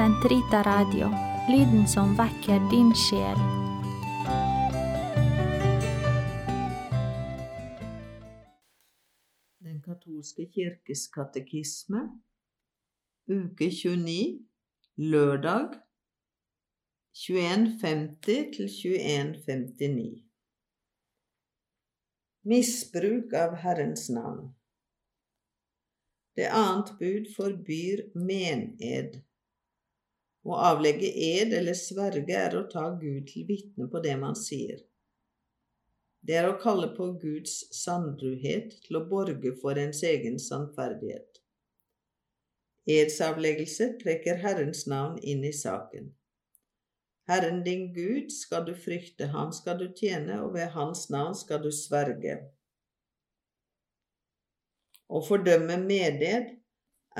Sentrita Radio, lyden som vekker din sjel. Den katolske kirkes katekisme, uke 29, lørdag 2150 til 2159. Misbruk av Herrens navn. Det annet bud forbyr mened. Å avlegge ed eller sverge er å ta Gud til vitne på det man sier. Det er å kalle på Guds sannruhet til å borge for ens egen sannferdighet. Edsavleggelse trekker Herrens navn inn i saken. Herren din Gud skal du frykte, ham skal du tjene, og ved hans navn skal du sverge. Å fordømme meded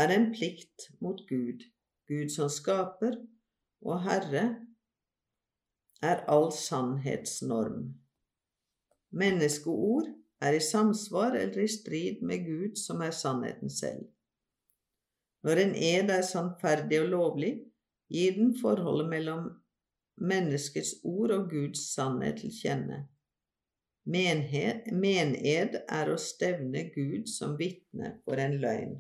er en plikt mot Gud, Gud som skaper, og Herre er all sannhetsnorm. Menneskeord er i samsvar eller i strid med Gud, som er sannheten selv. Når en ed er sannferdig og lovlig, gir den forholdet mellom menneskets ord og Guds sannhet til kjenne. Mened er å stevne Gud som vitne for en løgn.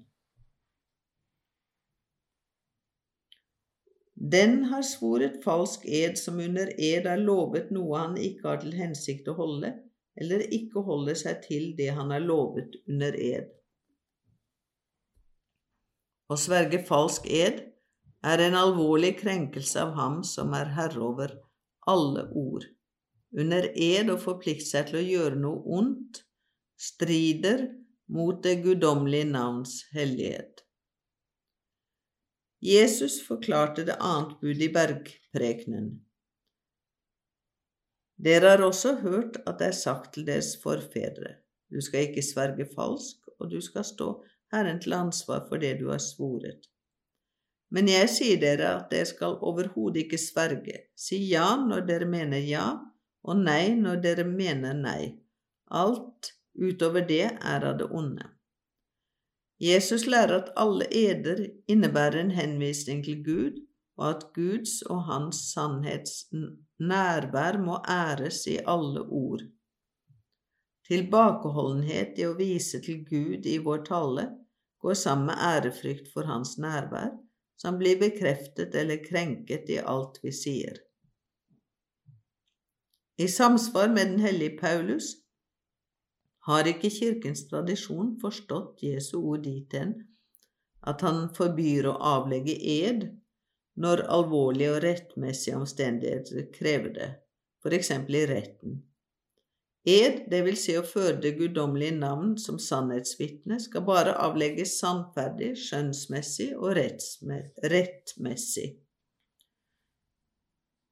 Den har svoret falsk ed som under ed har lovet noe han ikke har til hensikt å holde, eller ikke holder seg til det han har lovet under ed. Å sverge falsk ed er en alvorlig krenkelse av ham som er herre over alle ord. Under ed å forplikte seg til å gjøre noe ondt strider mot det guddommelige navns hellighet. Jesus forklarte det annet bud i bergprekenen. Dere har også hørt at det er sagt til deres forfedre, du skal ikke sverge falsk, og du skal stå Herren til ansvar for det du har svoret. Men jeg sier dere at dere skal overhodet ikke sverge, si ja når dere mener ja, og nei når dere mener nei. Alt utover det er av det onde. Jesus lærer at alle eder innebærer en henvisning til Gud, og at Guds og Hans sannhets nærvær må æres i alle ord. Tilbakeholdenhet i å vise til Gud i vår tale går sammen med ærefrykt for Hans nærvær, som blir bekreftet eller krenket i alt vi sier. I samsvar med den hellige Paulus har ikke Kirkens tradisjon forstått Jesu ord dit hen at han forbyr å avlegge ed når alvorlige og rettmessige omstendigheter krever det, for eksempel i retten. Ed, det vil si å føre det guddommelige navn som sannhetsvitne, skal bare avlegges sannferdig, skjønnsmessig og rettmessig.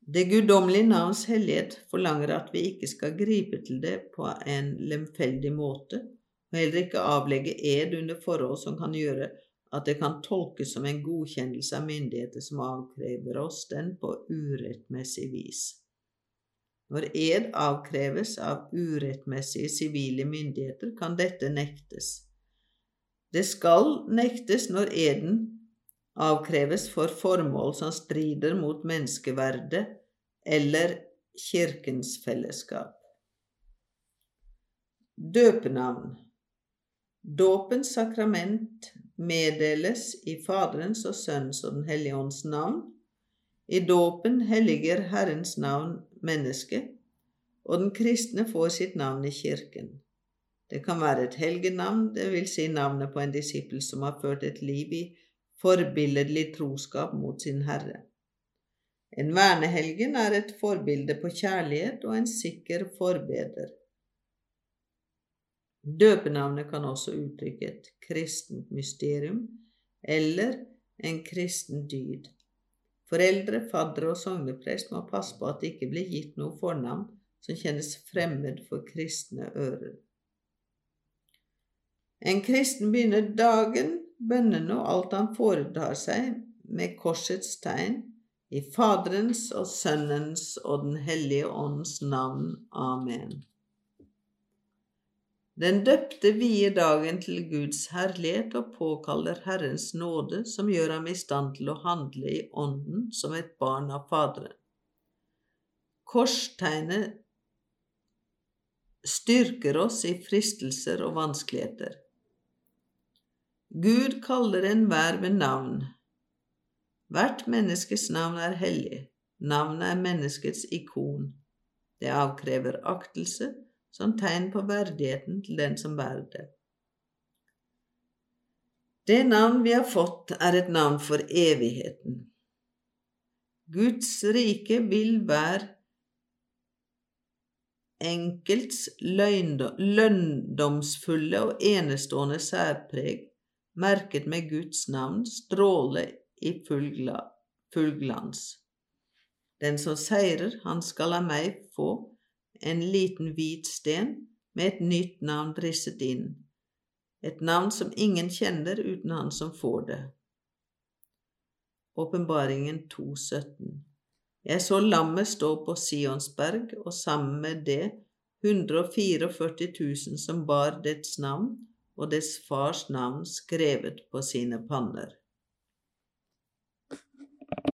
Det guddommelige navns hellighet forlanger at vi ikke skal gripe til det på en lemfeldig måte, og heller ikke avlegge ed under forhold som kan gjøre at det kan tolkes som en godkjennelse av myndigheter som avkrever oss den på urettmessig vis. Når ed avkreves av urettmessige sivile myndigheter, kan dette nektes. Det skal nektes når eden avkreves for formål som strider mot menneskeverdet eller Kirkens fellesskap. Døpenavn Dåpens sakrament meddeles i Faderens og Sønns og Den hellige ånds navn. I dåpen helliger Herrens navn mennesket, og den kristne får sitt navn i kirken. Det kan være et helgenavn, det vil si navnet på en disippel som har ført et liv i forbilledlig troskap mot sin Herre. En vernehelgen er et forbilde på kjærlighet og en sikker forbeder. Døpenavnet kan også uttrykke et kristent mysterium eller en kristen dyd. Foreldre, faddere og sogneprest må passe på at det ikke blir gitt noe fornavn som kjennes fremmed for kristne ører. En kristen begynner dagen, bønnene og alt han foretar seg, med korsets tegn, i Faderens og Sønnens og Den hellige ånds navn. Amen. Den døpte vier dagen til Guds herlighet og påkaller Herrens nåde, som gjør ham i stand til å handle i ånden som et barn av Faderen. Korstegnet styrker oss i fristelser og vanskeligheter. Gud kaller enhver ved navn. Hvert menneskes navn er hellig. Navnet er menneskets ikon. Det avkrever aktelse som tegn på verdigheten til den som bærer det. Det navn vi har fått, er et navn for evigheten. Guds rike vil være enkelts lønndomsfulle og enestående særpreg, merket med Guds navn, stråle i full, glans. Den som seirer, han skal av meg få en liten hvit sten med et nytt navn risset inn, et navn som ingen kjenner uten han som får det. Åpenbaringen 2,17 Jeg så lammet stå på Sionsberg, og sammen med det 144 000 som bar dets navn og dets fars navn skrevet på sine panner.